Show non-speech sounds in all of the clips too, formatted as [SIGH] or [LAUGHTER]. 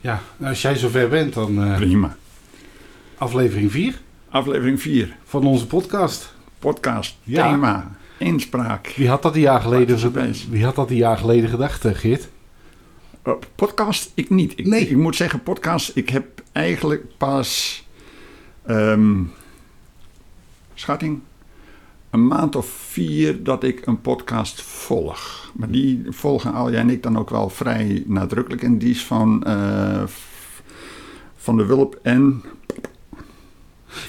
Ja, nou, als jij zover bent, dan uh, Prima. aflevering 4 Aflevering 4. van onze podcast. Podcast. Ja. Thema. Inspraak. Wie had dat een jaar geleden, wie had dat een jaar geleden gedacht, eh, Geert? Uh, podcast, ik niet. Ik, Nee. ik moet zeggen, podcast, ik heb eigenlijk pas, ehm, schatting, een maand of vier dat ik een podcast volg. Maar die volgen al jij en ik dan ook wel vrij nadrukkelijk. En die is van, eh, van de Wulp en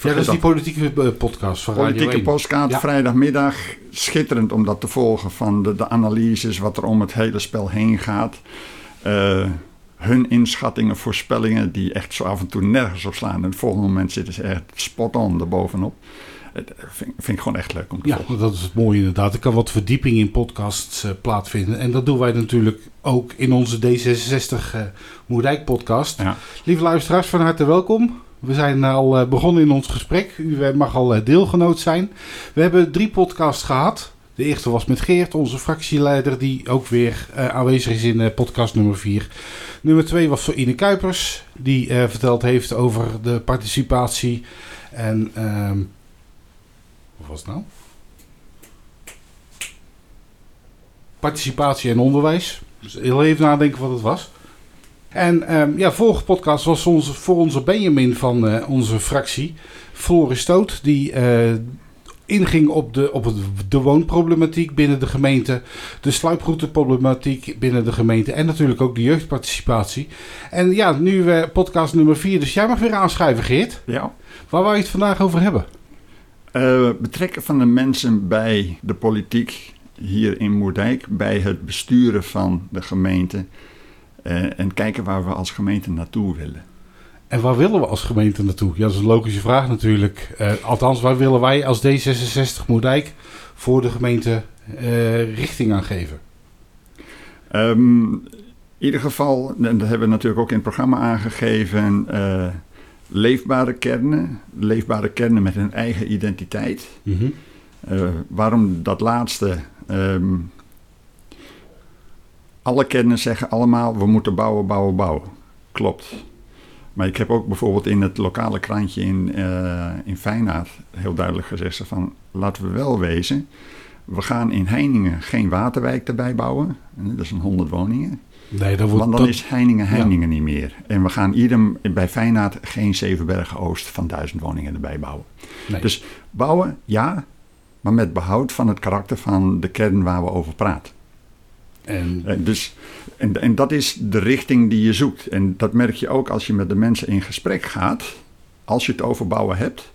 Ja, dat is die politieke eh, podcast van Radio Politieke 1. postkaart, Ja. vrijdagmiddag. Schitterend om dat te volgen van de, de analyses, wat er om het hele spel heen gaat. Eh, hun inschattingen, voorspellingen, die echt zo af en toe nergens op slaan. En het volgende moment zitten ze echt spot on erbovenop. Vind, vind ik gewoon echt leuk om te Ja, volgen. dat is het mooie inderdaad. Er kan wat verdieping in podcasts eh, plaatsvinden. En dat doen wij natuurlijk ook in onze D66 eh Moerdijk podcast. Ja. Lieve luisteraars, van harte welkom. We zijn al eh, begonnen in ons gesprek. U eh, mag al eh, deelgenoot zijn. We hebben drie podcasts gehad. De eerste was met Geert, onze fractieleider, die ook weer eh, aanwezig is in eh, podcast nummer 4. Nummer 2 was voor Ine Kuipers, die eh, verteld heeft over de participatie. En, ehm wat was het nou? Participatie en onderwijs. Dus heel even nadenken wat het was. En ehm, ja, vorige podcast was onze, voor onze Benjamin van eh, onze fractie, Floris Stoot, die eh, inging op, de, op het, de woonproblematiek binnen de gemeente, de sluiprouteproblematiek binnen de gemeente en natuurlijk ook de jeugdparticipatie. En ja, nu eh, podcast nummer 4, dus jij mag weer aanschrijven Geert. Ja. Waar wou je het vandaag over hebben? Eh, betrekken van de mensen bij de politiek hier in Moerdijk, bij het besturen van de gemeente. eh, en kijken waar we als gemeente naartoe willen. En waar willen we als gemeente naartoe? Ja, dat is een logische vraag natuurlijk. Eh, althans, waar willen wij als D66 Moerdijk voor de gemeente richting aan geven? Ehm, in ieder geval, en dat hebben we natuurlijk ook in het programma aangegeven, leefbare kernen. Leefbare kernen met hun eigen identiteit. Mhm. Eh, waarom dat laatste? Ehm, alle kernen zeggen allemaal, we moeten bouwen, bouwen, bouwen. Klopt. Maar ik heb ook bijvoorbeeld in het lokale krantje in, eh in Feyenaard heel duidelijk gezegd van, laten we wel wezen, we gaan in Heiningen geen waterwijk erbij bouwen. Eh, Dat is een 100 woningen. Nee, dat wordt Want dan dat- is Heiningen Heiningen niet meer. En we gaan idem bij Feyenaard geen Zevenbergen Oost van 1000 woningen erbij bouwen. nee. Dus bouwen, ja, maar met behoud van het karakter van de kern waar we over praten. en, Eh, Dus, en, en dat is de richting die je zoekt. En dat merk je ook als je met de mensen in gesprek gaat, als je het over bouwen hebt.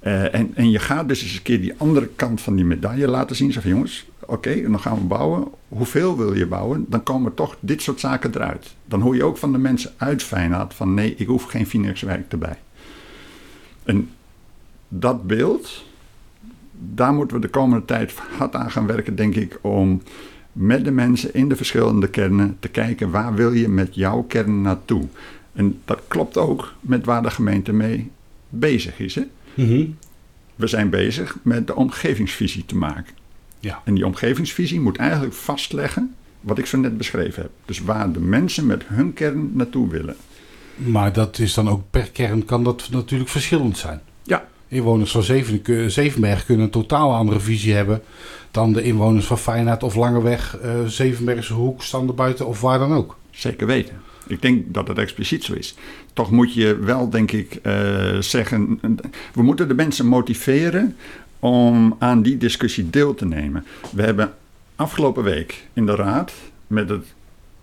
Eh, en, en je gaat dus eens een keer die andere kant van die medaille laten zien. Zeg van jongens, oké, dan gaan we bouwen. Hoeveel wil je bouwen? Dan komen toch dit soort zaken eruit. Dan hoor je ook van de mensen uit Feyenoord van nee, ik hoef geen Phoenixwerk erbij. En dat beeld, daar moeten we de komende tijd hard aan gaan werken, denk ik, om met de mensen in de verschillende kernen te kijken waar wil je met jouw kern naartoe. En dat klopt ook met waar de gemeente mee bezig is. Hè? Mhm. We zijn bezig met de omgevingsvisie te maken. Ja. En die omgevingsvisie moet eigenlijk vastleggen wat ik zo net beschreven heb. Dus waar de mensen met hun kern naartoe willen. Maar dat is dan ook per kern kan dat natuurlijk verschillend zijn. Ja. Inwoners van Zeven, Zevenberg kunnen een totaal andere visie hebben dan de inwoners van Feyenaard of Langeweg, eh Zevenbergse Hoek, Standerbuiten of waar dan ook. Zeker weten. Ik denk dat het expliciet zo is. Toch moet je wel, denk ik, eh, zeggen. We moeten de mensen motiveren om aan die discussie deel te nemen. We hebben afgelopen week in de Raad met het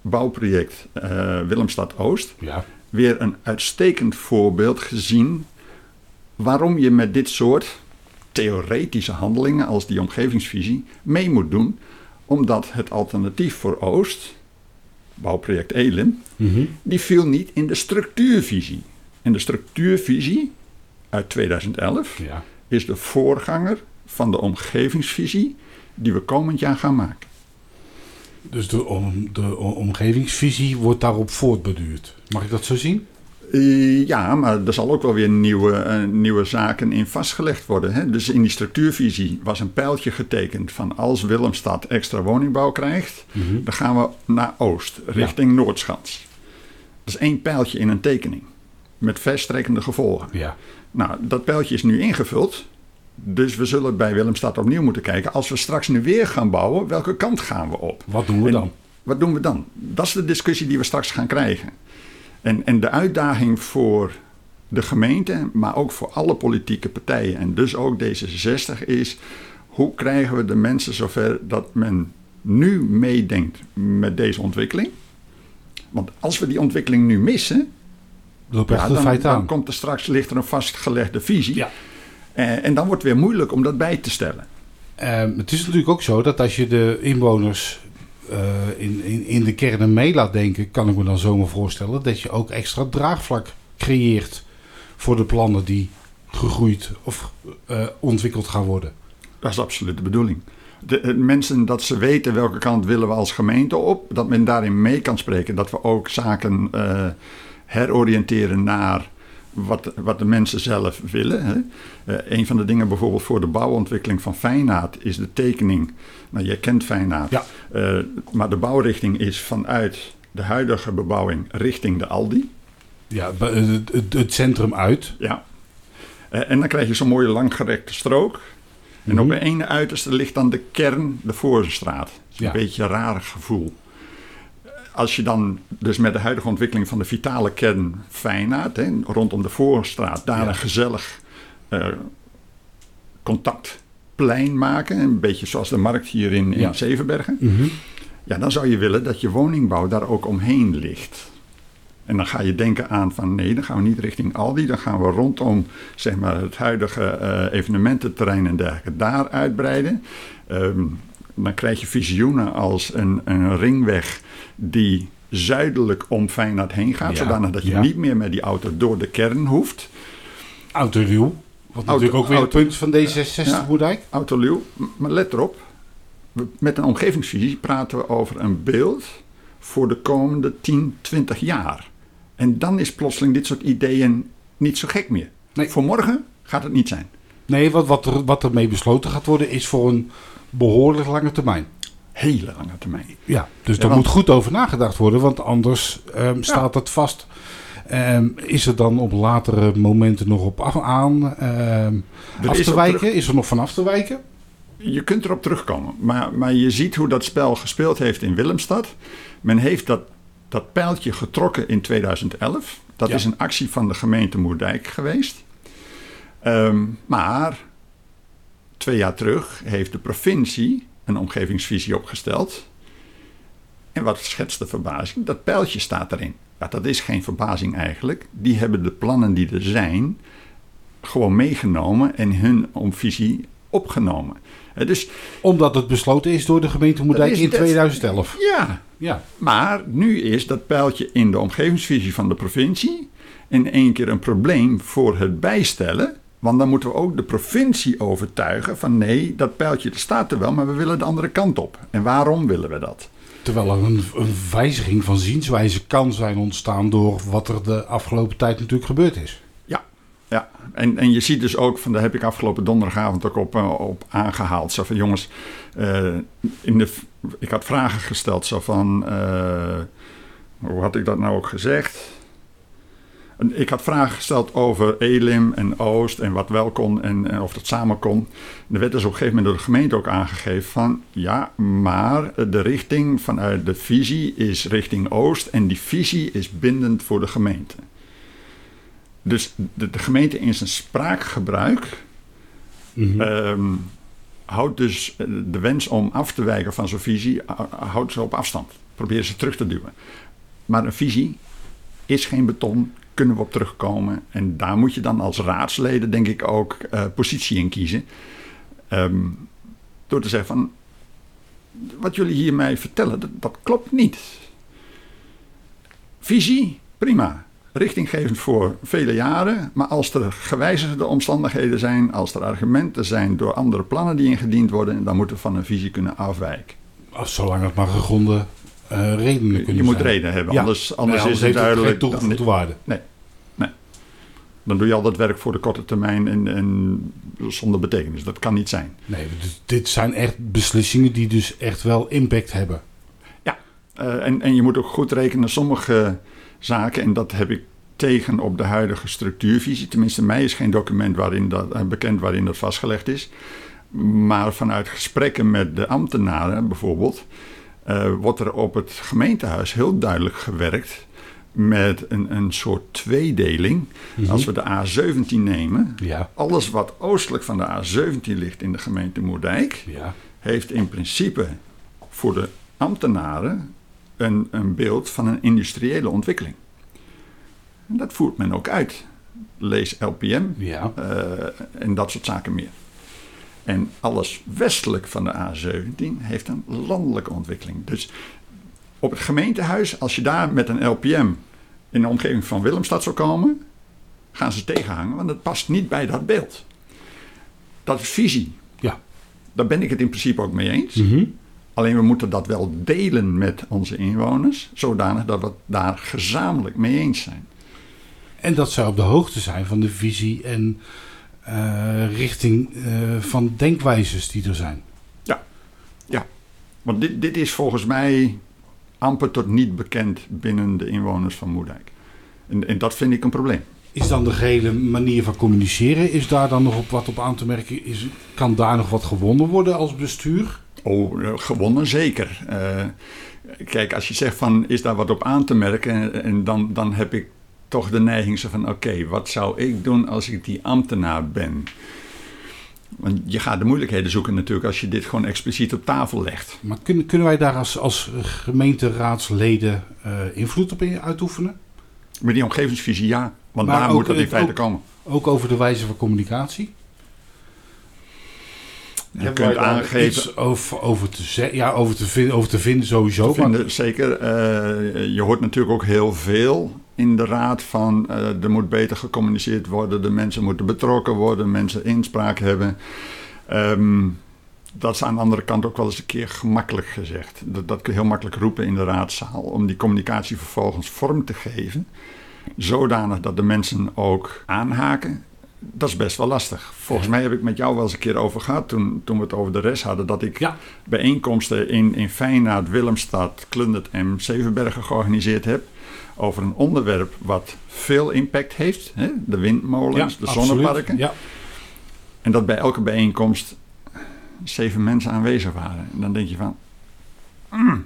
bouwproject eh, Willemstad Oost Ja. weer een uitstekend voorbeeld gezien waarom je met dit soort theoretische handelingen als die omgevingsvisie mee moet doen, omdat het alternatief voor Oost, bouwproject Elim, Mhm. die viel niet in de structuurvisie. En de structuurvisie uit 2011 ja. Is de voorganger van de omgevingsvisie die we komend jaar gaan maken. Dus de, om, de omgevingsvisie wordt daarop voortbeduurd. Mag ik dat zo zien? Eh, ja, maar er zal ook wel weer nieuwe, eh, nieuwe zaken in vastgelegd worden. Hè? Dus in die structuurvisie was een pijltje getekend van als Willemstad extra woningbouw krijgt, Mhm. dan gaan we naar Oost, richting Noordschans. Dat is één pijltje in een tekening. Met verstrekkende gevolgen. Ja. Nou, dat pijltje is nu ingevuld. Dus we zullen bij Willemstad opnieuw moeten kijken. Als we straks nu weer gaan bouwen, welke kant gaan we op? Wat doen we En dan? Wat doen we dan? Dat is de discussie die we straks gaan krijgen. En, en de uitdaging voor de gemeente, maar ook voor alle politieke partijen en dus ook D66 is: hoe krijgen we de mensen zover dat men nu meedenkt met deze ontwikkeling? Want als we die ontwikkeling nu missen, Echt dan, feit dan aan. komt er straks ligt er een vastgelegde visie. Ja. Eh, en dan wordt het weer moeilijk om dat bij te stellen. Ehm, het is natuurlijk ook zo dat als je de inwoners eh, in, in, in de kernen mee laat denken, kan ik me dan zomaar voorstellen dat je ook extra draagvlak creëert voor de plannen die gegroeid of eh, ontwikkeld gaan worden. Dat is absoluut de bedoeling. De, mensen dat ze weten welke kant willen we als gemeente op, dat men daarin mee kan spreken. Dat we ook zaken heroriënteren naar wat, wat de mensen zelf willen. Hè. Eh, een van de dingen bijvoorbeeld voor de bouwontwikkeling van Feyenaard is de tekening. Nou, jij kent Feyenaard. Ja. Eh, maar de bouwrichting is vanuit de huidige bebouwing richting de Aldi. Ja, be- het, het, het centrum uit. Ja. Eh, en dan krijg je zo'n mooie langgerekte strook. En Mhm. op de ene uiterste ligt dan de kern, de is Ja. Een beetje een raar gevoel. Als je dan dus met de huidige ontwikkeling van de vitale kern Feyenaard... Hè, rondom de Voorstraat, daar Ja. een gezellig eh, contactplein maken... een beetje zoals de markt hier in, in Ja. Zevenbergen... Mhm. Ja, dan zou je willen dat je woningbouw daar ook omheen ligt. En dan ga je denken aan van nee, dan gaan we niet richting Aldi. Dan gaan we rondom zeg maar, het huidige eh, evenemententerrein en dergelijke daar uitbreiden. Ehm, dan krijg je visioenen als een, een ringweg die zuidelijk om Feyenoord heen gaat. Ja, zodanig dat je ja. niet meer met die auto door de kern hoeft. Autoruw. Wat natuurlijk ook weer auto- een punt van D66 Ja. Moerdijk. Autoluw. Maar let erop, met een omgevingsvisie praten we over een beeld voor de komende 10, 20 jaar. En dan is plotseling dit soort ideeën niet zo gek meer. Nee. Voor morgen gaat het niet zijn. Nee, wat, wat, er, wat ermee besloten gaat worden is voor een behoorlijk lange termijn. Hele lange termijn. Ja, dus Ja, daar want- moet goed over nagedacht worden, want anders ehm, staat het vast. Ehm, is er dan op latere momenten nog op af, aan ehm, af te wijken? terug- Is er nog van af te wijken? Je kunt erop terugkomen. Maar, maar je ziet hoe dat spel gespeeld heeft in Willemstad. Men heeft dat, dat pijltje getrokken in 2011. Dat Ja. is een actie van de gemeente Moerdijk geweest. Maar twee jaar terug heeft de provincie een omgevingsvisie opgesteld. En wat schetst de verbazing? Dat pijltje staat erin. Ja, dat is geen verbazing eigenlijk. Die hebben de plannen die er zijn gewoon meegenomen en hun visie opgenomen. Dus Omdat het besloten is door de gemeente Moerdijk in dat- 2011. ja, Ja, maar nu is dat pijltje in de omgevingsvisie van de provincie in één keer een probleem voor het bijstellen. Want dan moeten we ook de provincie overtuigen van nee, dat pijltje staat er wel, maar we willen de andere kant op. En waarom willen we dat? terwijl er een, een wijziging van zienswijze kan zijn ontstaan door wat er de afgelopen tijd natuurlijk gebeurd is. Ja, ja. En, en je ziet dus ook, van, daar heb ik afgelopen donderdagavond ook op, eh, op aangehaald. Zo van jongens, eh, in de, ik had vragen gesteld zo van, eh, hoe had ik dat nou ook gezegd? Ik had vragen gesteld over Elim en Oost en wat wel kon en, en of dat samen kon. Er werd dus op een gegeven moment door de gemeente ook aangegeven van ja, maar de richting vanuit de visie is richting Oost en die visie is bindend voor de gemeente. Dus de, de gemeente in zijn spraakgebruik ehm, houdt dus de wens om af te wijken van zo'n visie, eh, houdt ze op afstand. Probeert ze terug te duwen. Maar een visie is geen beton, kunnen we op terugkomen. En daar moet je dan als raadsleden, denk ik, ook eh, positie in kiezen. Ehm, door te zeggen van, wat jullie hier mij vertellen, dat, dat klopt niet. Visie, prima. Richtinggevend voor vele jaren. Maar als er gewijzigde omstandigheden zijn, als er argumenten zijn door andere plannen die ingediend worden, dan moeten we van een visie kunnen afwijken. Zolang het maar gegronde redenen kunnen Je moet zijn. reden hebben, Ja. anders, Nee, anders is het duidelijk. geen toegevoegde waarde. Dan doe je al dat werk voor de korte termijn en, en zonder betekenis. Dat kan niet zijn. Nee, dus dit zijn echt beslissingen die dus echt wel impact hebben. Eh, en, en je moet ook goed rekenen, sommige zaken. En dat heb ik tegen op de huidige structuurvisie. Tenminste, mij is geen document waarin dat, eh, bekend waarin dat vastgelegd is. Maar vanuit gesprekken met de ambtenaren bijvoorbeeld, uh, wordt er op het gemeentehuis heel duidelijk gewerkt met een, een soort tweedeling. Mhm. Als we de A17 nemen, ja. alles wat oostelijk van de A17 ligt in de gemeente Moerdijk, ja. heeft in principe voor de ambtenaren een, een beeld van een industriële ontwikkeling. En dat voert men ook uit. Lees LPM ja. uh, en dat soort zaken meer. En alles westelijk van de A17 heeft een landelijke ontwikkeling. Dus op het gemeentehuis, als je daar met een LPM in de omgeving van Willemstad zou komen, gaan ze tegenhangen, want het past niet bij dat beeld. Dat is visie. Ja. Daar ben ik het in principe ook mee eens. Mhm. Alleen we moeten dat wel delen met onze inwoners, zodanig dat we het daar gezamenlijk mee eens zijn. En dat zij op de hoogte zijn van de visie en richting uh, van denkwijzes die er zijn. Ja, ja. Want dit, dit is volgens mij amper tot niet bekend binnen de inwoners van Moerdijk. En, en dat vind ik een probleem. Is dan de gehele manier van communiceren, is daar dan nog op wat op aan te merken? Is, kan daar nog wat gewonnen worden als bestuur? Oh, eh, gewonnen zeker. Uh, kijk, als je zegt van is daar wat op aan te merken, en dan, dan heb ik toch de neiging van oké, wat zou ik doen als ik die ambtenaar ben? Want je gaat de moeilijkheden zoeken natuurlijk als je dit gewoon expliciet op tafel legt. Maar kunnen, kunnen wij daar als, als gemeenteraadsleden uh, invloed op uitoefenen? Met die omgevingsvisie ja, want daar moet dat in feite komen. Ook over de wijze van communicatie? Je kunt aangeven. over, over, te, ja, over, te vinden, over te vinden sowieso. Te vinden, zeker. Uh, je hoort natuurlijk ook heel veel in de raad van uh, er moet beter gecommuniceerd worden, de mensen moeten betrokken worden, mensen inspraak hebben. Um, dat is aan de andere kant ook wel eens een keer gemakkelijk gezegd. Dat, dat kun je heel makkelijk roepen in de raadzaal, om die communicatie vervolgens vorm te geven, zodanig dat de mensen ook aanhaken. Dat is best wel lastig. Volgens mij heb ik met jou wel eens een keer over gehad toen, toen we het over de rest hadden. Dat ik ja. bijeenkomsten in, in Willemstad, Klundert en Zevenbergen georganiseerd heb over een onderwerp wat veel impact heeft. Hè? De windmolens, de zonneparken. Ja. En dat bij elke bijeenkomst zeven mensen aanwezig waren. En dan denk je van, mm,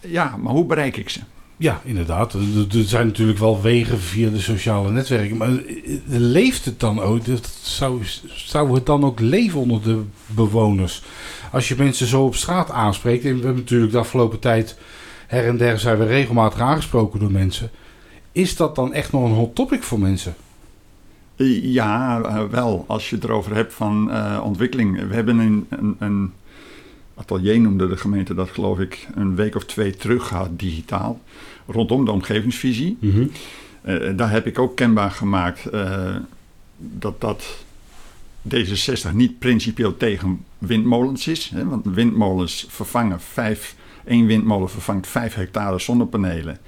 ja, maar hoe bereik ik ze? Ja, inderdaad. Er zijn natuurlijk wel wegen via de sociale netwerken. Maar leeft het dan ook? Zou, zou het dan ook leven onder de bewoners? Als je mensen zo op straat aanspreekt. En we hebben natuurlijk de afgelopen tijd her en der zijn we regelmatig aangesproken door mensen. Is dat dan echt nog een hot topic voor mensen? Ja, eh, wel. Als je het erover hebt van uh, ontwikkeling. We hebben een, een, een, atelier, noemde de gemeente dat geloof ik, een week of twee terug gehad, digitaal. Rondom de omgevingsvisie. Mm daar heb ik ook kenbaar gemaakt dat dat D66 niet principieel tegen windmolens is. Hè, want windmolens vervangen vijf Eén windmolen vervangt 5 hectare zonnepanelen.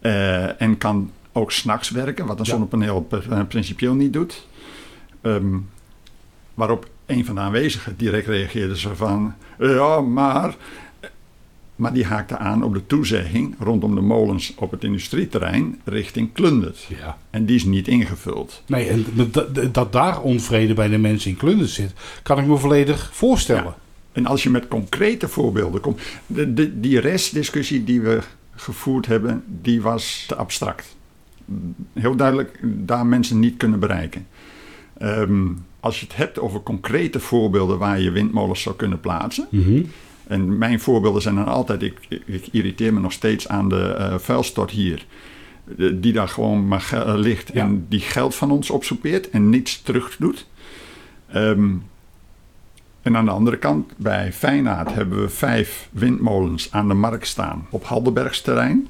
Uh, en kan ook s'nachts werken, wat een zonnepaneel uh, principieel niet doet. Um, waarop een van de aanwezigen direct reageerde zo van... Ja, maar... Maar die haakte aan op de toezegging rondom de molens op het industrieterrein richting Klundert. Ja. En die is niet ingevuld. Nee, en dat, dat daar onvrede bij de mensen in Klundert zit, kan ik me volledig voorstellen. Ja. En als je met concrete voorbeelden komt. De, de, die restdiscussie die we gevoerd hebben, die was te abstract. Heel duidelijk daar mensen niet kunnen bereiken. Ehm, als je het hebt over concrete voorbeelden waar je windmolens zou kunnen plaatsen. Mhm. En mijn voorbeelden zijn dan altijd, ik, ik irriteer me nog steeds aan de uh, vuilstort hier. die daar gewoon maar ligt en die geld van ons opsoepeert en niets terug doet. Um, en aan de andere kant, bij Feyenaard hebben we vijf windmolens aan de markt staan op Haldenbergsterrein.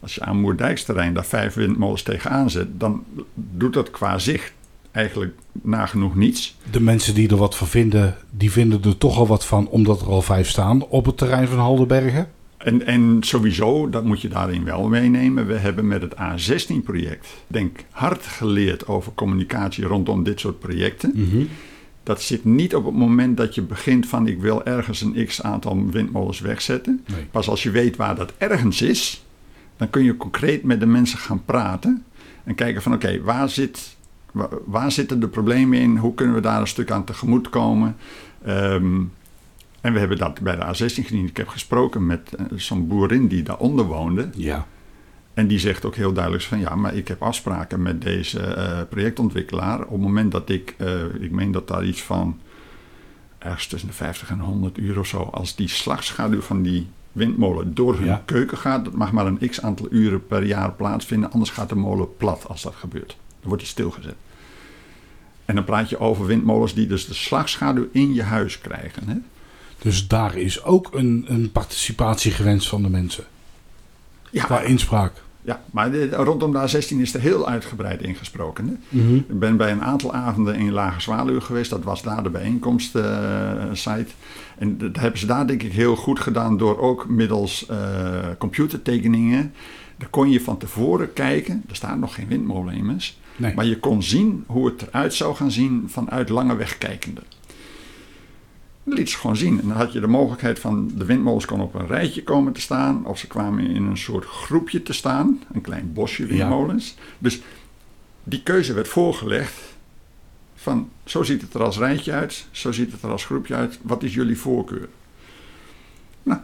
Als je aan Moerdijksterrein daar vijf windmolens tegenaan zet, dan doet dat qua zicht eigenlijk nagenoeg niets. De mensen die er wat van vinden, die vinden er toch al wat van, omdat er al vijf staan op het terrein van Haldenbergen. En, en sowieso, dat moet je daarin wel meenemen. We hebben met het A16-project, denk hard geleerd over communicatie rondom dit soort projecten. Mm dat zit niet op het moment dat je begint van ik wil ergens een x aantal windmolens wegzetten. Pas als je weet waar dat ergens is, dan kun je concreet met de mensen gaan praten. En kijken van oké, waar, zit, waar, waar zitten de problemen in? Hoe kunnen we daar een stuk aan tegemoet komen? Ehm, en we hebben dat bij de A16 gedaan. Ik heb gesproken met eh, zo'n boerin die daaronder woonde. Ja. En die zegt ook heel duidelijk van ja, maar ik heb afspraken met deze eh, projectontwikkelaar. Op het moment dat ik, eh, ik meen dat daar iets van ergens tussen de 50 en 100 uur of zo, als die slagschaduw van die windmolen door hun Ja. keuken gaat, dat mag maar een x aantal uren per jaar plaatsvinden, anders gaat de molen plat als dat gebeurt. Dan wordt die stilgezet. En dan praat je over windmolens die dus de slagschaduw in je huis krijgen. Hè? Dus daar is ook een, een participatie gewenst van de mensen. Ja, Qua inspraak. Ja, maar de- rondom de A16 is er heel uitgebreid ingesproken. Hè? Mhm. Ik ben bij een aantal avonden in Lage Zwaluw geweest. Dat was daar de bijeenkomstsite. en dat hebben ze daar denk ik heel goed gedaan door ook middels eh, computertekeningen. Daar kon je van tevoren kijken. Er staat nog geen windmolen in, mens. Nee. Maar je kon zien hoe het eruit zou gaan zien vanuit lange weg kijkende. Liet ze gewoon zien. En dan had je de mogelijkheid van de windmolens kon op een rijtje komen te staan. Of ze kwamen in een soort groepje te staan. Een klein bosje windmolens. Dus die keuze werd voorgelegd. Van zo ziet het er als rijtje uit. Zo ziet het er als groepje uit. Wat is jullie voorkeur? Nou,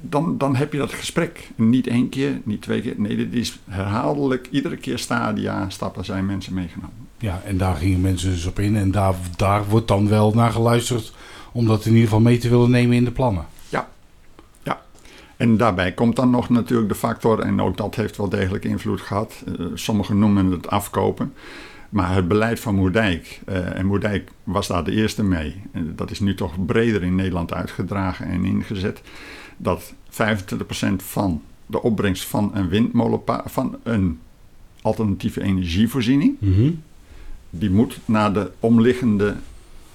dan, dan heb je dat gesprek. Niet één keer, niet twee keer. Nee, dit is herhaaldelijk. Iedere keer stadia, stappen zijn mensen meegenomen. Ja, en daar gingen mensen dus op in. En daar, daar wordt dan wel naar geluisterd om dat in ieder geval mee te willen nemen in de plannen. Ja, ja. En daarbij komt dan nog natuurlijk de factor, en ook dat heeft wel degelijk invloed gehad. eh, sommigen noemen het afkopen. Maar het beleid van Moerdijk, eh, en Moerdijk was daar de eerste mee. Dat is nu toch breder in Nederland uitgedragen en ingezet. Dat 25% van de opbrengst van een windmolenpa van een alternatieve energievoorziening, die moet naar de omliggende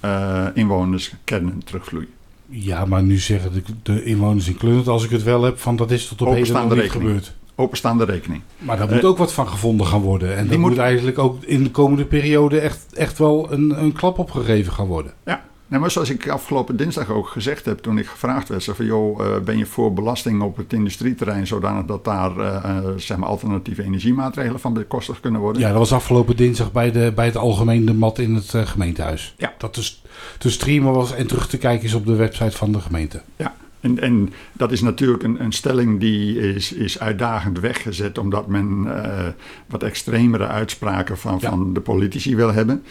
eh inwonerskernen terugvloeien. Ja, maar nu zeggen de, de inwoners in Klundert, als ik het wel heb, van dat is tot op heden niet rekening. gebeurd. Openstaande rekening. Maar daar Eh, moet ook wat van gevonden gaan worden. En die daar moet, moet- eigenlijk ook in de komende periode echt, echt wel een, een klap opgegeven gaan worden. Ja, nee, maar zoals ik afgelopen dinsdag ook gezegd heb toen ik gevraagd werd, van joh, eh, ben je voor belasting op het industrieterrein zodanig dat daar eh, eh, zeg maar alternatieve energiemaatregelen van bekostigd kunnen worden? Ja, dat was afgelopen dinsdag bij, de, bij het algemeen debat in het eh, gemeentehuis. Ja. Dat dus te streamen was en terug te kijken is op de website van de gemeente. Ja, en, en dat is natuurlijk een, een stelling die is, is uitdagend weggezet, omdat men wat extremere uitspraken van, Ja. van de politici wil hebben.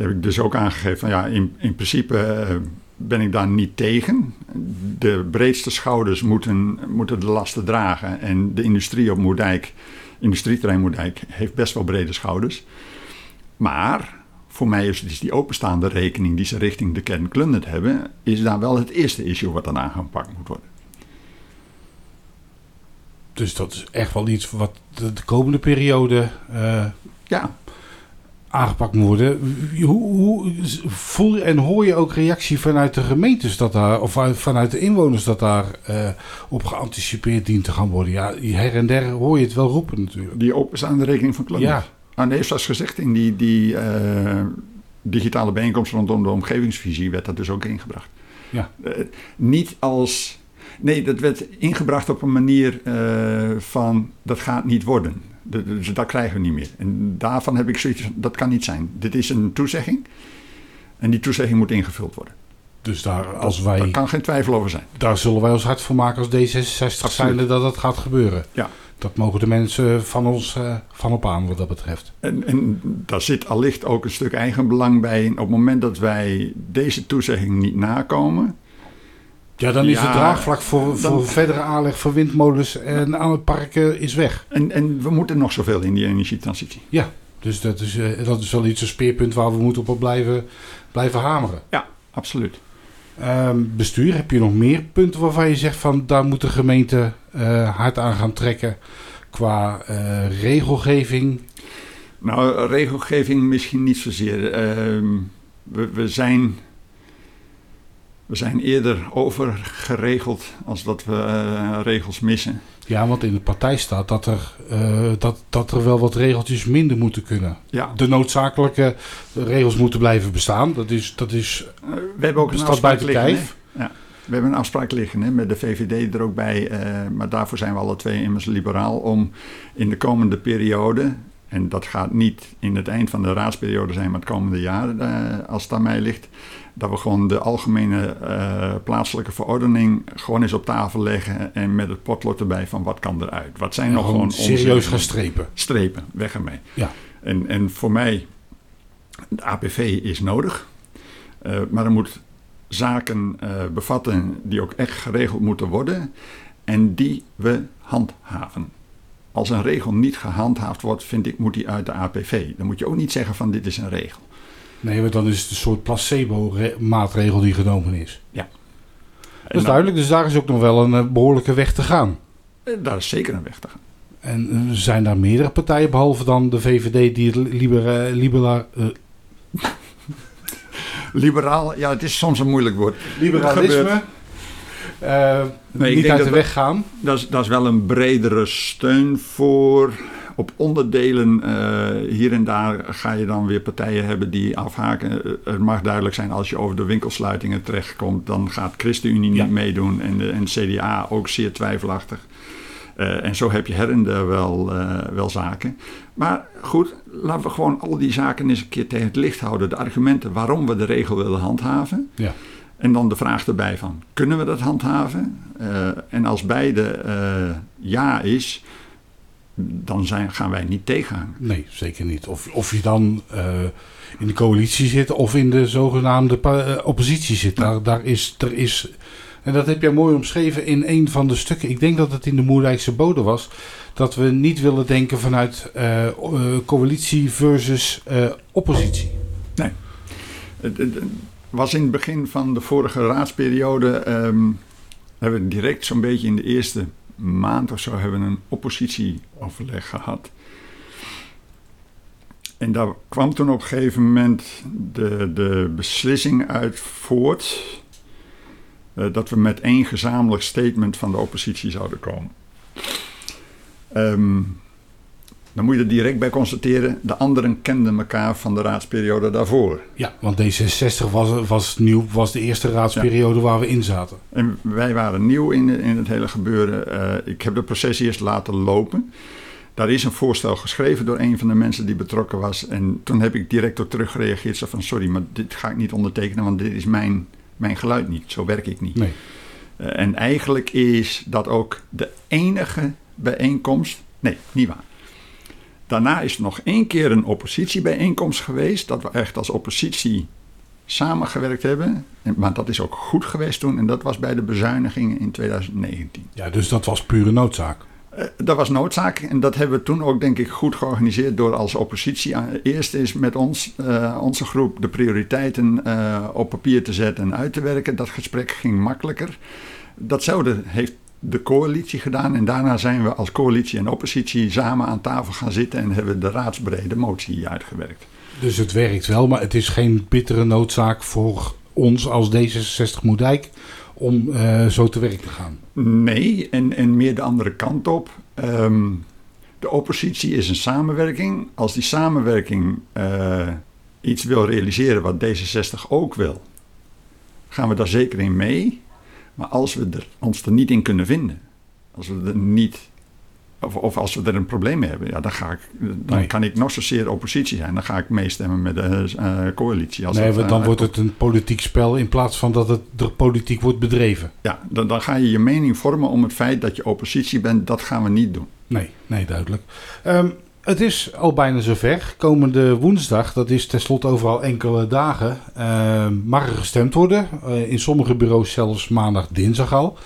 Heb ik dus ook aangegeven van ja, in, in principe eh, ben ik daar niet tegen. De breedste schouders moeten, moeten de lasten dragen en de industrie op Moerdijk, industrieterrein Moerdijk, heeft best wel brede schouders. Maar voor mij is dus die openstaande rekening die ze richting de kern Klundert hebben, is daar wel het eerste issue wat dan aangepakt moet worden. Dus dat is echt wel iets wat de, de komende periode eh, Ja, aangepakt moet worden. Hoe, hoe voel je en hoor je ook reactie vanuit de gemeentes dat daar, of uit- vanuit de inwoners dat daar eh, op geanticipeerd dient te gaan worden? Ja, her en der hoor je het wel roepen natuurlijk. die openstaande rekening van Klundert. Ja, Ah, nee, zoals gezegd, in die, die eh, digitale bijeenkomst rondom de omgevingsvisie werd dat dus ook ingebracht. Ja. Eh, niet als. Nee, dat werd ingebracht op een manier van dat gaat niet worden. Dus dat krijgen we niet meer. En daarvan heb ik zoiets van, dat kan niet zijn. Dit is een toezegging. En die toezegging moet ingevuld worden. dus daar, als Daar wij, kan geen twijfel over zijn. daar zullen wij ons hard voor maken als D66 Absoluut. zijnde dat dat gaat gebeuren. Ja. Dat mogen de mensen van ons eh, van op aan wat dat betreft. En, en daar zit allicht ook een stuk eigenbelang bij. En op het moment dat wij deze toezegging niet nakomen, Ja, dan is het draagvlak voor, dan- voor verdere aanleg van windmolens en aan het parken is weg. En, en we moeten nog zoveel in die energietransitie. Ja, dus dat is, eh, dat is wel iets, een speerpunt waar we moeten op blijven, blijven hameren. Ja, absoluut. Ehm, bestuur, heb je nog meer punten waarvan je zegt van daar moet de gemeente eh, hard aan gaan trekken qua eh, regelgeving? Nou, regelgeving misschien niet zozeer. Ehm, we, we, zijn, we zijn eerder overgeregeld als dat we eh, regels missen. Ja, want in de partij staat dat er, eh, dat, dat er wel wat regeltjes minder moeten kunnen. Ja, De noodzakelijke regels moeten blijven bestaan. Dat is, dat is eh, we hebben ook een afspraak buiten liggen, kijf. Ja. we hebben een afspraak liggen hè, met de VVD er ook bij. maar daarvoor zijn we alle twee immers liberaal. Om in de komende periode, en dat gaat niet in het eind van de raadsperiode zijn, maar het komende jaar, als het aan mij ligt. Dat we gewoon de algemene eh, plaatselijke verordening gewoon eens op tafel leggen. En met het potlood erbij van wat kan eruit. Wat zijn En nog gewoon serieus onze gaan strepen. strepen, weg ermee. Ja. En, en voor mij, de APV is nodig. Eh, maar er moet zaken eh, bevatten die ook echt geregeld moeten worden. En die we handhaven. Als een regel niet gehandhaafd wordt, vind ik, moet die uit de APV. Dan moet je ook niet zeggen van dit is een regel. Nee, want dan is het een soort placebo-maatregel die genomen is. En Dat is duidelijk, dus daar is ook nog wel een eh, behoorlijke weg te gaan. eh, Daar is zeker een weg te gaan. En eh, zijn daar meerdere partijen, behalve dan de VVD, die het libera, libera, [LAUGHS] Liberaal, ja, het is soms een moeilijk woord. liberalisme eh, Nee, ik niet denk uit de dat weg gaan? Dat is, dat is wel een bredere steun voor. Op onderdelen eh, hier en daar ga je dan weer partijen hebben die afhaken. Eh, Het mag duidelijk zijn als je over de winkelsluitingen terechtkomt, dan gaat ChristenUnie Ja. niet meedoen en de en CDA ook zeer twijfelachtig. Eh, en zo heb je her en der wel, wel zaken. Maar goed, laten we gewoon al die zaken eens een keer tegen het licht houden. De argumenten waarom we de regel willen handhaven. Ja. En dan de vraag erbij van, kunnen we dat handhaven? En als beide ja is, dan zijn, gaan wij niet tegenhangen. Nee, zeker niet. Of, of je dan eh, in de coalitie zit of in de zogenaamde eh, oppositie zit. Daar, daar is, er is, en dat heb jij mooi omschreven in een van de stukken. Ik denk dat het in de Moerdijkse Bode was. Dat we niet willen denken vanuit eh, coalitie versus oppositie. Het- het was in het begin van de vorige raadsperiode, ehm, hebben we direct zo'n beetje in de eerste maand of zo hebben we een oppositieoverleg gehad. En daar kwam toen op een gegeven moment de, de beslissing uit voort eh, dat we met één gezamenlijk statement van de oppositie zouden komen. Ehm, dan moet je er direct bij constateren, de anderen kenden elkaar van de raadsperiode daarvoor. Ja, want D66 was, was nieuw, was de eerste raadsperiode waar we in zaten. En wij waren nieuw in, in het hele gebeuren. Eh, ik heb het proces eerst laten lopen. Daar is een voorstel geschreven door een van de mensen die betrokken was. En toen heb ik direct ook teruggereageerd. Zo van, sorry, maar dit ga ik niet ondertekenen, want dit is mijn, mijn geluid niet. Zo werk ik niet. Nee. Eh, en eigenlijk is dat ook de enige bijeenkomst. Nee, niet waar. Daarna is er nog één keer een oppositiebijeenkomst geweest. Dat we echt als oppositie samengewerkt hebben. En- Maar dat is ook goed geweest toen. En dat was bij de bezuinigingen in 2019. Ja, dus dat was pure noodzaak. Eh, dat was noodzaak. En dat hebben we toen ook, denk ik, goed georganiseerd. Door als oppositie aan- eerst eens met ons, eh, onze groep, de prioriteiten eh, op papier te zetten en uit te werken. Dat gesprek ging makkelijker. Datzelfde heeft de coalitie gedaan. En daarna zijn we als coalitie en oppositie samen aan tafel gaan zitten. En hebben we de raadsbrede motie uitgewerkt. Dus het werkt wel, maar het is geen bittere noodzaak voor ons als D66 Moerdijk om eh, zo te werk te gaan. Nee, en, en meer de andere kant op. Ehm, de oppositie is een samenwerking. Als die samenwerking eh, iets wil realiseren wat D66 ook wil, gaan we daar zeker in mee. Maar als we er, ons er niet in kunnen vinden, als we er niet, of, of als we er een probleem mee hebben, ja, dan, ga ik, dan Nee. kan ik nog zozeer oppositie zijn. Dan ga ik meestemmen met de eh, coalitie. Als nee, want dan eh, wordt het een politiek spel in plaats van dat het de politiek wordt bedreven. Ja, dan, dan ga je je mening vormen om het feit dat je oppositie bent. Dat gaan we niet doen. Nee, nee, duidelijk. Ehm, het is al bijna zover. Komende woensdag, dat is tenslotte overal enkele dagen, ehm, mag er gestemd worden. Eh, in sommige bureaus zelfs maandag, dinsdag al.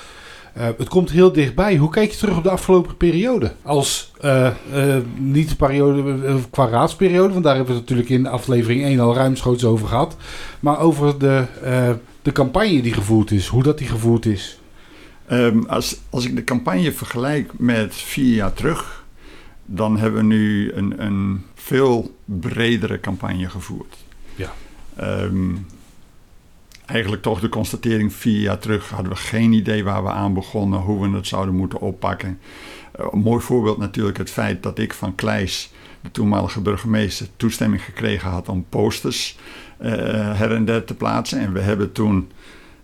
Eh, het komt heel dichtbij. Hoe kijk je terug op de afgelopen periode? Als eh, eh, niet de periode eh, qua raadsperiode, want daar hebben we het natuurlijk in aflevering 1 al ruimschoots over gehad. Maar over de, eh, de campagne die gevoerd is, hoe dat die gevoerd is. Ehm, als, als ik de campagne vergelijk met vier jaar terug, dan hebben we nu een, een veel bredere campagne gevoerd. Ja. Ehm, eigenlijk toch de constatering vier jaar terug hadden we geen idee waar we aan begonnen, hoe we het zouden moeten oppakken. Eh, een mooi voorbeeld natuurlijk het feit dat ik van Kleis, de toenmalige burgemeester, toestemming gekregen had om posters eh, her en der te plaatsen. En we hebben toen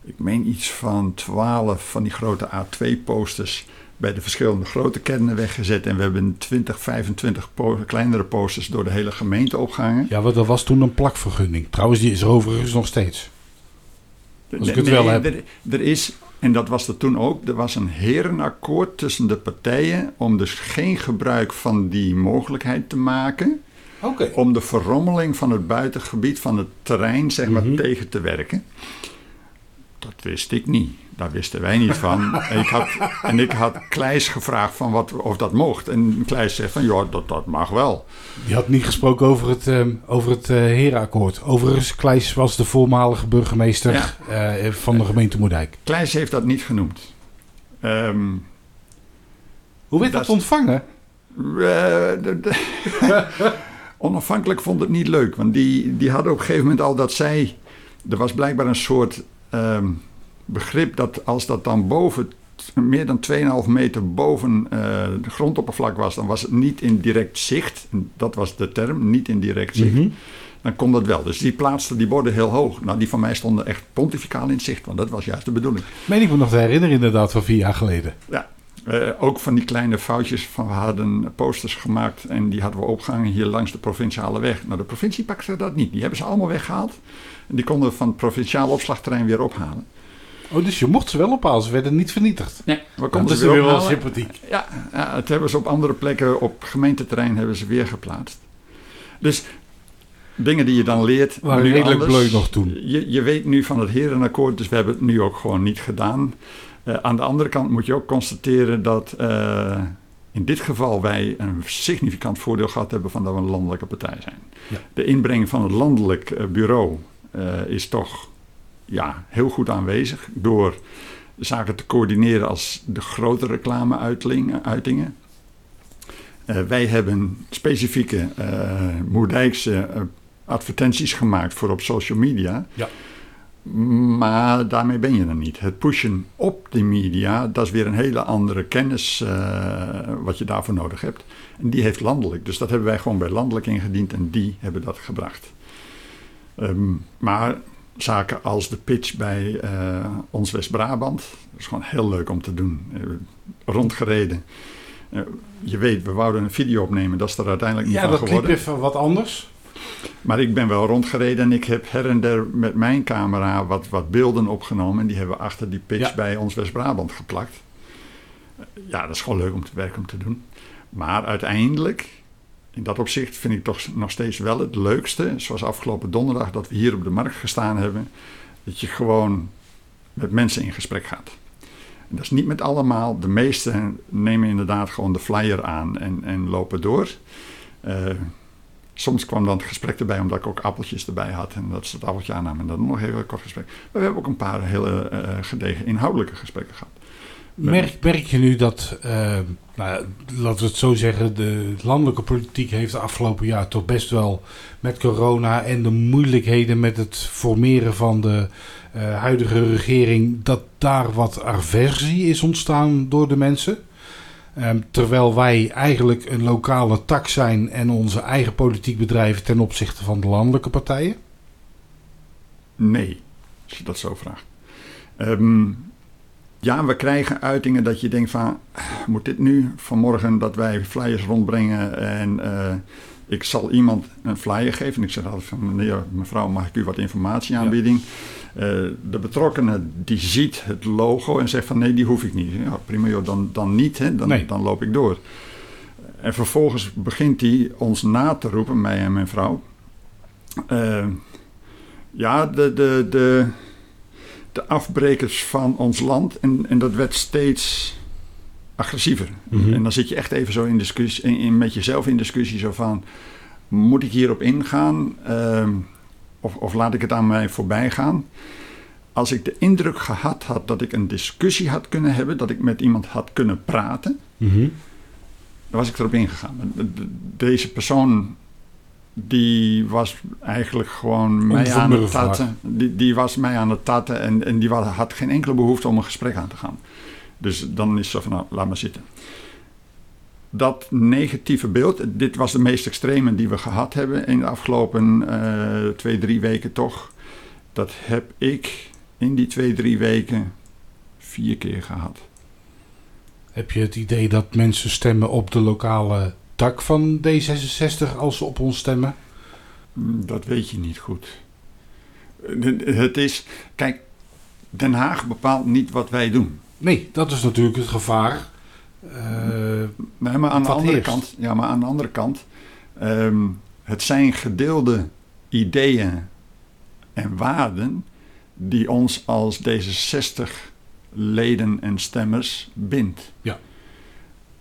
ik meen iets van 12 van die grote A2-posters bij de verschillende grote kernen weggezet. En we hebben 20, 25 po kleinere posters door de hele gemeente opgehangen. Ja, want dat was toen een plakvergunning. Trouwens, die is er overigens nog steeds. Als ik het wel heb. Er, er is, en dat was er toen ook, er was een herenakkoord tussen de partijen om dus geen gebruik van die mogelijkheid te maken. Om de verrommeling van het buitengebied van het terrein zeg maar, Mhm. tegen te werken. Dat wist ik niet. Daar wisten wij niet van. en, [LAUGHS] ik had, en ik had Kleis gevraagd van wat, of dat mocht. En Kleis zegt van ja, dat, dat mag wel. Die had niet gesproken over het, ehm, over het eh, herenakkoord. Overigens, Kleis was de voormalige burgemeester eh, van de gemeente Moerdijk. Kleis heeft dat niet genoemd. Ehm, Hoe werd Dat ontvangen? Eh, [LAUGHS] Onafhankelijk vond het niet leuk, want die, die hadden op een gegeven moment al dat zij. Er was blijkbaar een soort ehm, begrip dat als dat dan boven, meer dan 2,5 meter boven eh, de grondoppervlak was, dan was het niet in direct zicht. Dat was de term, niet in direct zicht. Mhm. Dan kon dat wel. Dus die plaatsten die borden heel hoog. Nou, die van mij stonden echt pontificaal in zicht, want dat was juist de bedoeling. Meen ik me nog te herinneren, inderdaad, van vier jaar geleden. Ja, eh, ook van die kleine foutjes van we hadden posters gemaakt en die hadden we opgehangen hier langs de provinciale weg. Nou, de provincie pakte dat niet. Die hebben ze allemaal weggehaald. En die konden van het provinciale opslagterrein weer ophalen. Oh, dus je mocht ze wel ophalen, ze werden niet vernietigd. Nee, we Dat konden is ze weer weer wel sympathiek. Ja, ja, het hebben ze op andere plekken op gemeenteterrein hebben ze weer geplaatst. Dus dingen die je dan leert. Waren nu redelijk anders. bleu nog toen. Je, je weet nu van het herenakkoord, dus we hebben het nu ook gewoon niet gedaan. Eh, aan de andere kant moet je ook constateren dat eh, in dit geval wij een significant voordeel gehad hebben van dat we een landelijke partij zijn. Ja. De inbreng van het landelijk eh, bureau eh, is toch ja, heel goed aanwezig door zaken te coördineren als de grote reclame-uitingen. Eh, wij hebben specifieke eh Moerdijkse eh, advertenties gemaakt voor op social media. Ja. Maar daarmee ben je er niet. Het pushen op de media, dat is weer een hele andere kennis wat je daarvoor nodig hebt. En die heeft landelijk. Dus dat hebben wij gewoon bij landelijk ingediend en die hebben dat gebracht. Ehm, maar zaken als de pitch bij eh, ons West-Brabant, dat is gewoon heel leuk om te doen. Eh, rondgereden. Eh, je weet, we wouden een video opnemen, dat is er uiteindelijk niet Ja, van dat liep geworden. even wat anders. Maar ik ben wel rondgereden en ik heb her en der met mijn camera wat, wat beelden opgenomen. En die hebben we achter die pitch Ja. bij ons West-Brabant geplakt. Ja, dat is gewoon leuk om te werken om te doen. Maar uiteindelijk, in dat opzicht vind ik toch nog steeds wel het leukste. Zoals afgelopen donderdag dat we hier op de markt gestaan hebben. Dat je gewoon met mensen in gesprek gaat. Dat is niet met allemaal. De meesten nemen inderdaad gewoon de flyer aan en, en lopen door. Eh, soms kwam dan het gesprek erbij omdat ik ook appeltjes erbij had. En dat ze het appeltje aannamen en dan nog even een kort gesprek. Maar we hebben ook een paar hele eh, gedegen inhoudelijke gesprekken gehad. Merk, merk je nu dat, eh, nou, laten we het zo zeggen, de landelijke politiek heeft de afgelopen jaar toch best wel met corona en de moeilijkheden met het formeren van de eh, huidige regering, dat daar wat aversie is ontstaan door de mensen? Ehm, terwijl wij eigenlijk een lokale tak zijn en onze eigen politiek bedrijven ten opzichte van de landelijke partijen? Nee, als je dat zo vraagt. Ehm, ja, we krijgen uitingen dat je denkt van... "Ah, Moet dit nu vanmorgen dat wij flyers rondbrengen... en eh, ik zal iemand een flyer geven. En ik zeg altijd van... meneer, mevrouw, mag ik u wat informatie aanbieden? Eh, de betrokkenen die ziet het logo en zegt van... nee, die hoef ik niet. Ja, prima, joh, dan, dan niet, hè, dan, Nee. dan loop ik door. En vervolgens begint hij ons na te roepen, mij en mijn vrouw... Eh, ja, de, de, de, de afbrekers van ons land. En, en dat werd steeds agressiever. Mhm. En dan zit je echt even zo in discussie, in, in- met jezelf in discussie. Zo van, moet ik hierop ingaan? Ehm, of, of laat ik het aan mij voorbij gaan? Als ik de indruk gehad had dat ik een discussie had kunnen hebben... dat ik met iemand had kunnen praten... Mhm. Dan was ik erop ingegaan. De- de- Deze persoon, die was eigenlijk gewoon mij aan het tatten. Die, die was mij aan het tatten en, en die had geen enkele behoefte om een gesprek aan te gaan. Dus dan is zo van, nou, laat maar zitten. Dat negatieve beeld, dit was de meest extreme die we gehad hebben in de afgelopen eh, twee, drie weken toch. Dat heb ik in die twee, drie weken vier keer gehad. Heb je het idee dat mensen stemmen op de lokale tak van D66 als ze op ons stemmen? Mm, Dat weet je niet goed. Het is, kijk, Den Haag bepaalt niet wat wij doen. Nee, dat is natuurlijk het gevaar. Nee, maar aan de andere eerst? kant, ja, maar aan de andere kant, ehm, het zijn gedeelde ideeën en waarden die ons als D66 leden en stemmers bindt. Ja.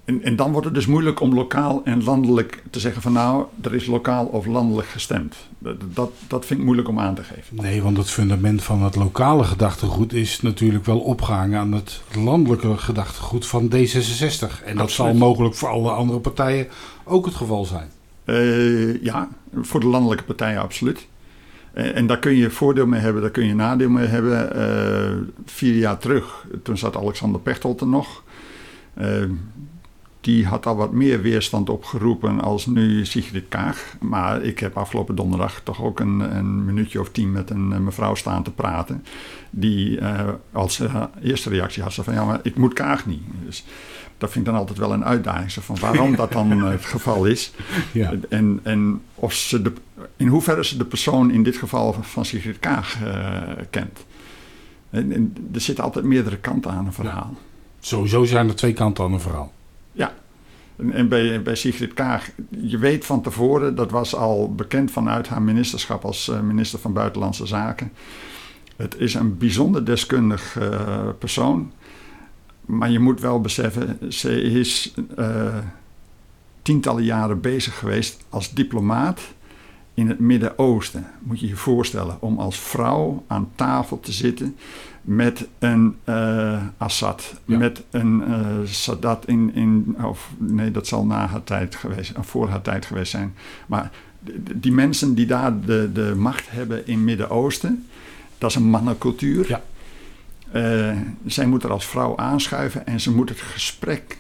En, en dan wordt het dus moeilijk om lokaal en landelijk te zeggen van nou, er is lokaal of landelijk gestemd. Dat, dat, dat vind ik moeilijk om aan te geven. nee, want het fundament van het lokale gedachtegoed is natuurlijk wel opgehangen aan het landelijke gedachtegoed van D66. En dat zal mogelijk voor alle andere partijen ook het geval zijn. Eh, ja, voor de landelijke partijen absoluut. En, en daar kun je voordeel mee hebben, daar kun je nadeel mee hebben. Eh, vier jaar terug, toen zat Alexander Pechtold er nog. Eh, die had al wat meer weerstand opgeroepen als nu Sigrid Kaag. Maar ik heb afgelopen donderdag toch ook een, een minuutje of tien met een eh, mevrouw staan te praten. Die eh, als eh, eerste reactie had ze van ja, maar ik moet Kaag niet. Dus dat vind ik dan altijd wel een uitdaging. Zo van waarom dat dan het geval is. [LAUGHS] Ja. En, en of ze de, in hoeverre ze de persoon in dit geval van Sigrid Kaag kent. En, en er zitten altijd meerdere kanten aan een verhaal. Sowieso zijn er twee kanten aan een verhaal. En, bij, bij Sigrid Kaag, je weet van tevoren, dat was al bekend vanuit haar ministerschap als eh, minister van Buitenlandse Zaken. Het is een bijzonder deskundig eh, persoon. Maar je moet wel beseffen, ze is eh, tientallen jaren bezig geweest als diplomaat in het Midden-Oosten. Moet je je voorstellen om als vrouw aan tafel te zitten met een eh, Assad, Ja. met een eh, Sadat in, in, of nee, dat zal na haar tijd geweest, of voor haar tijd geweest zijn. Maar die mensen die daar de, de macht hebben in Midden-Oosten, dat is een mannencultuur. Ja. Eh, zij moet er als vrouw aanschuiven en ze moet het gesprek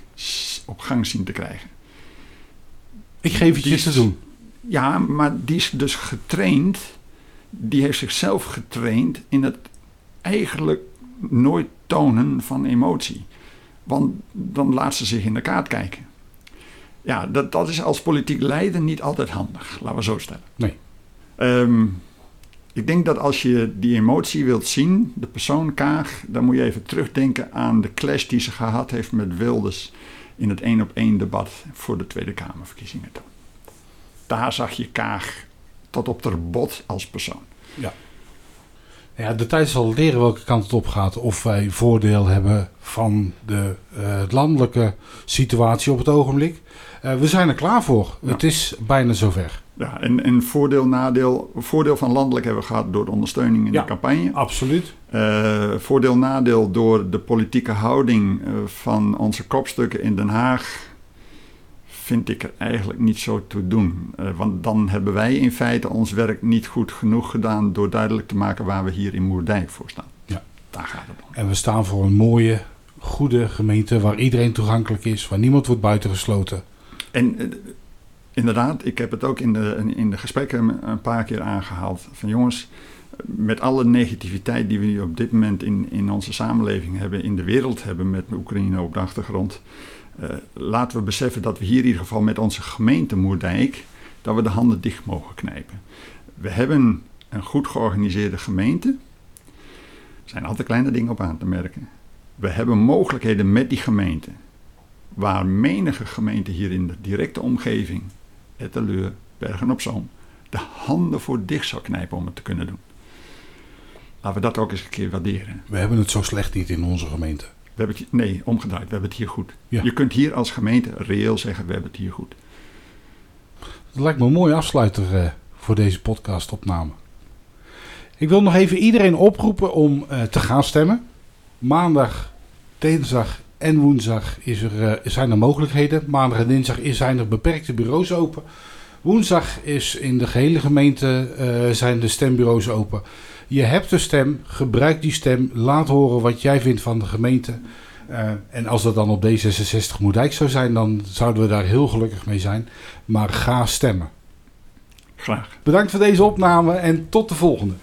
op gang zien te krijgen. Ik geef het je te doen. Ja, maar die is dus getraind. Die heeft zichzelf getraind in het eigenlijk nooit tonen van emotie. Want dan laat ze zich in de kaart kijken. Ja, dat, dat is als politiek leider niet altijd handig, laten we zo stellen. Nee. Ehm, ik denk dat als je die emotie wilt zien, de persoon Kaag, dan moet je even terugdenken aan de clash die ze gehad heeft met Wilders in het één op één debat voor de Tweede Kamerverkiezingen toen. Daar zag je Kaag tot op de bot als persoon. Ja, de tijd zal leren welke kant het op gaat. Of wij voordeel hebben van de eh, landelijke situatie op het ogenblik. Eh, we zijn er klaar voor. Ja. Het is bijna zover. Ja, en, en voordeel, nadeel. Voordeel van landelijk hebben we gehad door de ondersteuning in Ja. de campagne. Absoluut. Eh, voordeel, nadeel door de politieke houding van onze kopstukken in Den Haag. Vind ik er eigenlijk niet zo toe doen. Eh, want dan hebben wij in feite ons werk niet goed genoeg gedaan. door duidelijk te maken waar we hier in Moerdijk voor staan. Ja. Daar gaat het om. En we staan voor een mooie, goede gemeente waar iedereen toegankelijk is. Waar niemand wordt buitengesloten. En eh, inderdaad, ik heb het ook in de, in de gesprekken een paar keer aangehaald. Van jongens, met alle negativiteit die we nu op dit moment in, in onze samenleving hebben, in de wereld hebben met Oekraïne op de achtergrond. Eh, laten we beseffen dat we hier in ieder geval met onze gemeente Moerdijk, dat we de handen dicht mogen knijpen. We hebben een goed georganiseerde gemeente. Er zijn altijd kleine dingen op aan te merken. We hebben mogelijkheden met die gemeente waar menige gemeente hier in de directe omgeving, Etteleur, Bergen op Zoom, de handen voor dicht zou knijpen om het te kunnen doen. Laten we dat ook eens een keer waarderen. We hebben het zo slecht niet in onze gemeente. We hebben het, nee, omgedraaid, we hebben het hier goed. Ja. Je kunt hier als gemeente reëel zeggen, we hebben het hier goed. Dat lijkt me een mooie afsluiter eh, voor deze podcastopname. Ik wil nog even iedereen oproepen om eh, te gaan stemmen. Maandag, dinsdag en woensdag is er, eh, zijn er mogelijkheden. Maandag en dinsdag is- zijn er beperkte bureaus open. Woensdag is in de gehele gemeente zijn de stembureaus open. Je hebt een stem, gebruik die stem. Laat horen wat jij vindt van de gemeente. Eh, en als dat dan op D66 Moerdijk zou zijn, dan zouden we daar heel gelukkig mee zijn. Maar ga stemmen. Graag. Bedankt voor deze opname en tot de volgende.